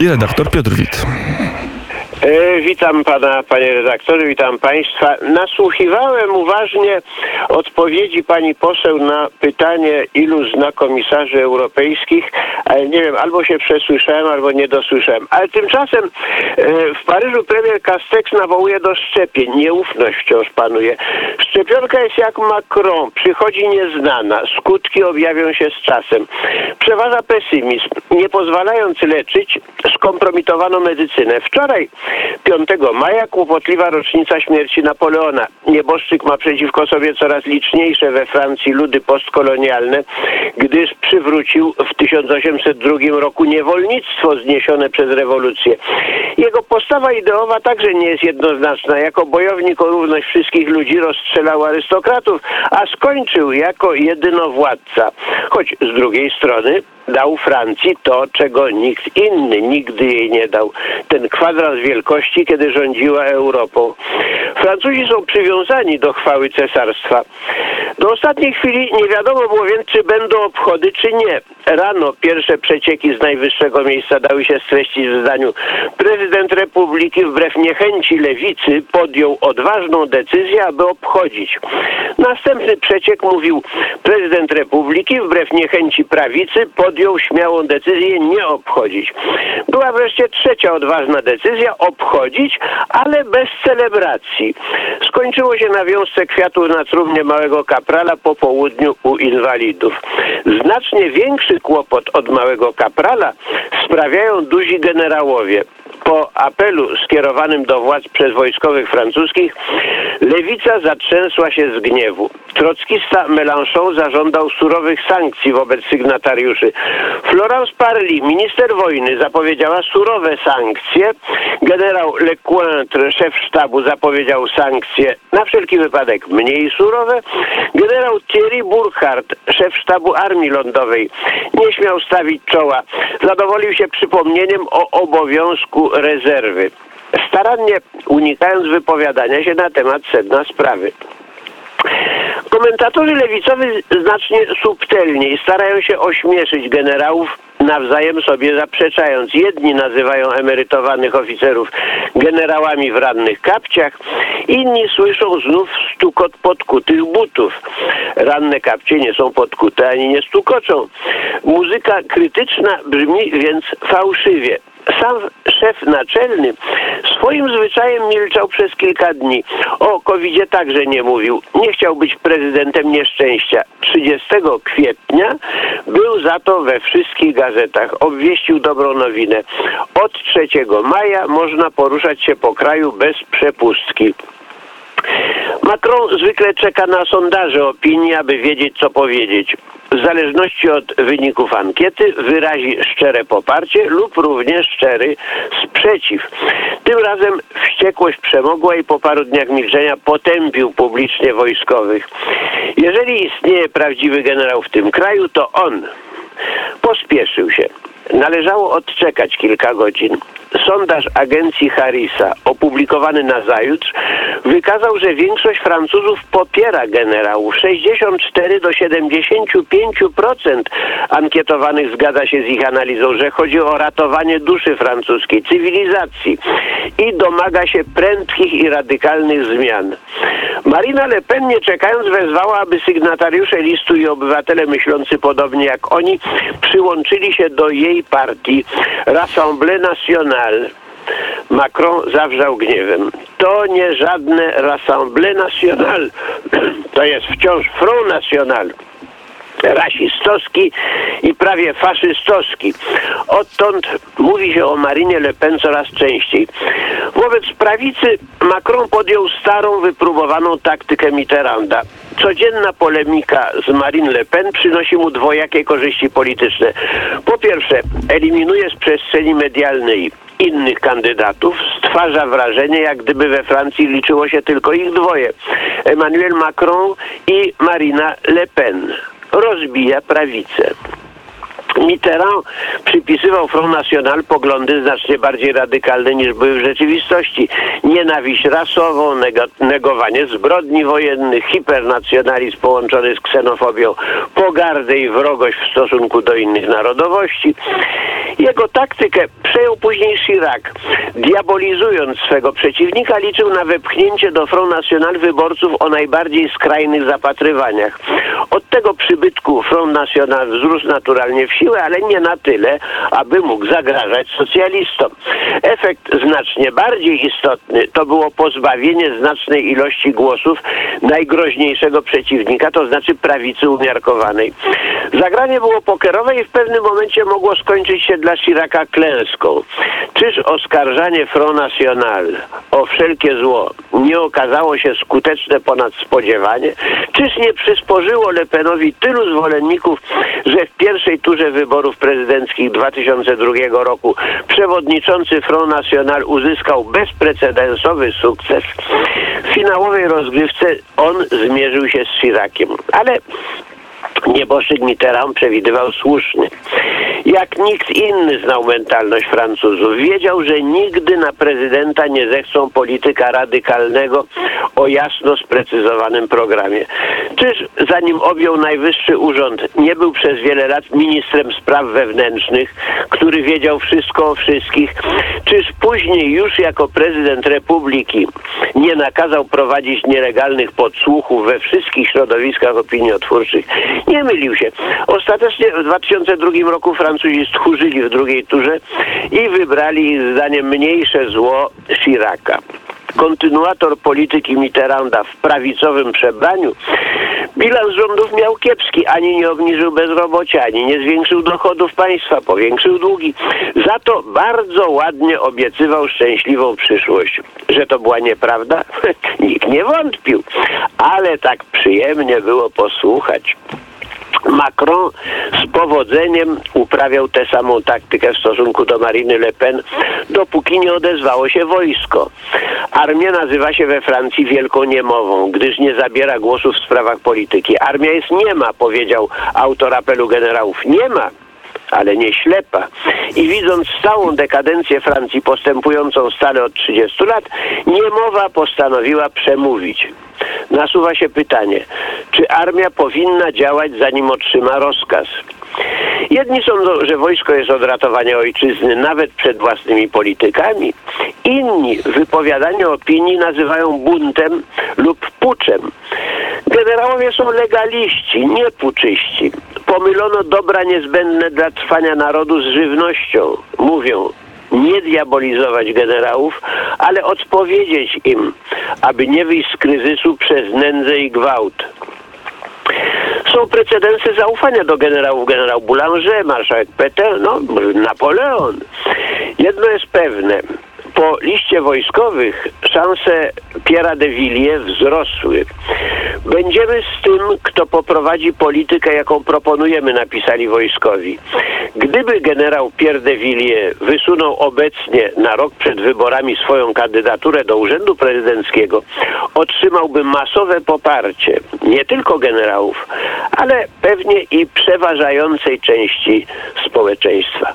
и редактор Петр Вит. E, Witam pana, panie redaktorze, witam państwa. Nasłuchiwałem uważnie odpowiedzi pani poseł na pytanie, ilu zna komisarzy europejskich, ale nie wiem, albo się przesłyszałem, albo nie dosłyszałem. Ale tymczasem e, w Paryżu premier Castex nawołuje do szczepień. Nieufność wciąż panuje. Szczepionka jest jak Macron, przychodzi nieznana, skutki objawią się z czasem. Przeważa pesymizm. Nie pozwalając leczyć, skompromitowano medycynę. Wczoraj 5 maja kłopotliwa rocznica śmierci Napoleona. Nieboszczyk ma przeciwko sobie coraz liczniejsze we Francji ludy postkolonialne, gdyż przywrócił w 1802 roku niewolnictwo zniesione przez rewolucję. Jego postawa ideowa także nie jest jednoznaczna. Jako bojownik o równość wszystkich ludzi rozstrzelał arystokratów, a skończył jako jedynowładca. Choć z drugiej strony dał Francji to, czego nikt inny nigdy jej nie dał. Ten kwadrans wielkości, kiedy rządziła Europą. Francuzi są przywiązani do chwały cesarstwa. Do ostatniej chwili nie wiadomo było więc, czy będą obchody, czy nie. Rano pierwsze przecieki z najwyższego miejsca dały się streścić w zdaniu. Prezydent Republiki wbrew niechęci lewicy podjął odważną decyzję, aby obchodzić. Następny przeciek mówił, prezydent Republiki wbrew niechęci prawicy podjął śmiałą decyzję nie obchodzić. Była wreszcie trzecia odważna decyzja obchodzić, ale bez celebracji. Skończyło się na wiązce kwiatów na trumnie małego kaprala po południu u inwalidów. Znacznie większy kłopot od małego kaprala sprawiają duzi generałowie po apelu skierowanym do władz przez wojskowych francuskich, lewica zatrzęsła się z gniewu. Trockista Mélenchon zażądał surowych sankcji wobec sygnatariuszy. Florence Parly, minister wojny, zapowiedziała surowe sankcje. Generał Lecointre, szef sztabu, zapowiedział sankcje na wszelki wypadek mniej surowe. Generał Thierry Burkhardt, szef sztabu Armii Lądowej, nie śmiał stawić czoła. Zadowolił się przypomnieniem o obowiązku rezerwy starannie unikając wypowiadania się na temat sedna sprawy. Komentatorzy lewicowi znacznie subtelniej starają się ośmieszyć generałów nawzajem sobie zaprzeczając. Jedni nazywają emerytowanych oficerów generałami w rannych kapciach, inni słyszą znów stukot podkutych butów. Ranne kapcie nie są podkute ani nie stukoczą. Muzyka krytyczna brzmi więc fałszywie sam szef naczelny swoim zwyczajem milczał przez kilka dni. O covid także nie mówił. Nie chciał być prezydentem nieszczęścia. 30 kwietnia był za to we wszystkich gazetach. Obwieścił dobrą nowinę. Od 3 maja można poruszać się po kraju bez przepustki. Macron zwykle czeka na sondaże opinii, aby wiedzieć, co powiedzieć. W zależności od wyników ankiety wyrazi szczere poparcie lub również szczery sprzeciw. Tym razem wściekłość przemogła i po paru dniach milczenia potępił publicznie wojskowych. Jeżeli istnieje prawdziwy generał w tym kraju, to on pospieszył się. Należało odczekać kilka godzin. Sondaż agencji Harrisa, opublikowany na zajutrz, wykazał, że większość Francuzów popiera generałów. 64 do 75% ankietowanych zgadza się z ich analizą, że chodzi o ratowanie duszy francuskiej, cywilizacji i domaga się prędkich i radykalnych zmian. Marina Le Pen, nie czekając, wezwała, aby sygnatariusze listu i obywatele myślący podobnie jak oni przyłączyli się do jej partii Rassemblée Nationale. Macron zawrzał gniewem. To nie żadne Rassemblée Nationale, to jest wciąż Front National rasistowski i prawie faszystowski. Odtąd mówi się o Marinie Le Pen coraz częściej. Wobec prawicy Macron podjął starą, wypróbowaną taktykę Mitterranda. Codzienna polemika z Marine Le Pen przynosi mu dwojakie korzyści polityczne. Po pierwsze, eliminuje z przestrzeni medialnej innych kandydatów stwarza wrażenie, jak gdyby we Francji liczyło się tylko ich dwoje. Emmanuel Macron i Marina Le Pen rozbija prawicę. Mitterrand przypisywał Front National poglądy znacznie bardziej radykalne niż były w rzeczywistości. Nienawiść rasową, negowanie zbrodni wojennych, hipernacjonalizm połączony z ksenofobią, pogardę i wrogość w stosunku do innych narodowości. Jego taktykę przejął później Chirac, diabolizując swego przeciwnika, liczył na wepchnięcie do Front National wyborców o najbardziej skrajnych zapatrywaniach. Od tego przybytku Front National wzrósł naturalnie w siłę, ale nie na tyle, aby mógł zagrażać socjalistom. Efekt znacznie bardziej istotny to było pozbawienie znacznej ilości głosów najgroźniejszego przeciwnika, to znaczy prawicy umiarkowanej. Zagranie było pokerowe i w pewnym momencie mogło skończyć się dla Chiraca klęską. Czyż oskarżanie Front National o wszelkie zło nie okazało się skuteczne ponad spodziewanie? Czyż nie przysporzyło Le Penowi tylu zwolenników, że w pierwszej turze wyborów prezydenckich 2002 roku przewodniczący Front National uzyskał bezprecedensowy sukces? W finałowej rozgrywce on zmierzył się z Chiraciem, ale Nieboszczyk Mitterrand przewidywał słusznie. Jak nikt inny znał mentalność Francuzów. Wiedział, że nigdy na prezydenta nie zechcą polityka radykalnego o jasno sprecyzowanym programie. Czyż zanim objął najwyższy urząd, nie był przez wiele lat ministrem spraw wewnętrznych, który wiedział wszystko o wszystkich? Czyż później już jako prezydent republiki nie nakazał prowadzić nielegalnych podsłuchów we wszystkich środowiskach opiniotwórczych? Nie mylił się. Ostatecznie w 2002 roku Francuzi stchórzyli w drugiej turze i wybrali zdaniem mniejsze zło Chiraca. Kontynuator polityki Mitterranda w prawicowym przebraniu bilans rządów miał kiepski. Ani nie obniżył bezrobocia, ani nie zwiększył dochodów państwa, powiększył długi. Za to bardzo ładnie obiecywał szczęśliwą przyszłość. Że to była nieprawda? Nikt nie wątpił. Ale tak przyjemnie było posłuchać. Macron z powodzeniem uprawiał tę samą taktykę w stosunku do Mariny Le Pen, dopóki nie odezwało się wojsko. Armia nazywa się we Francji wielką niemową, gdyż nie zabiera głosu w sprawach polityki. Armia jest niema, powiedział autor apelu generałów. Nie ma ale nie ślepa. I widząc stałą dekadencję Francji postępującą stale od 30 lat, niemowa postanowiła przemówić. Nasuwa się pytanie, czy armia powinna działać zanim otrzyma rozkaz? Jedni sądzą, że wojsko jest od ratowania ojczyzny nawet przed własnymi politykami. Inni wypowiadanie opinii nazywają buntem lub puczem. Generałowie są legaliści, nie puczyści. Pomylono dobra niezbędne dla trwania narodu z żywnością. Mówią, nie diabolizować generałów, ale odpowiedzieć im, aby nie wyjść z kryzysu przez nędzę i gwałt. Są precedensy zaufania do generałów. Generał Boulanger, marszałek Petel, no, Napoleon. Jedno jest pewne. Po liście wojskowych szanse Pierre'a de Villiers wzrosły. Będziemy z tym, kto poprowadzi politykę, jaką proponujemy, napisali wojskowi. Gdyby generał Pierre de Villiers wysunął obecnie na rok przed wyborami swoją kandydaturę do urzędu prezydenckiego, otrzymałby masowe poparcie nie tylko generałów, ale pewnie i przeważającej części społeczeństwa.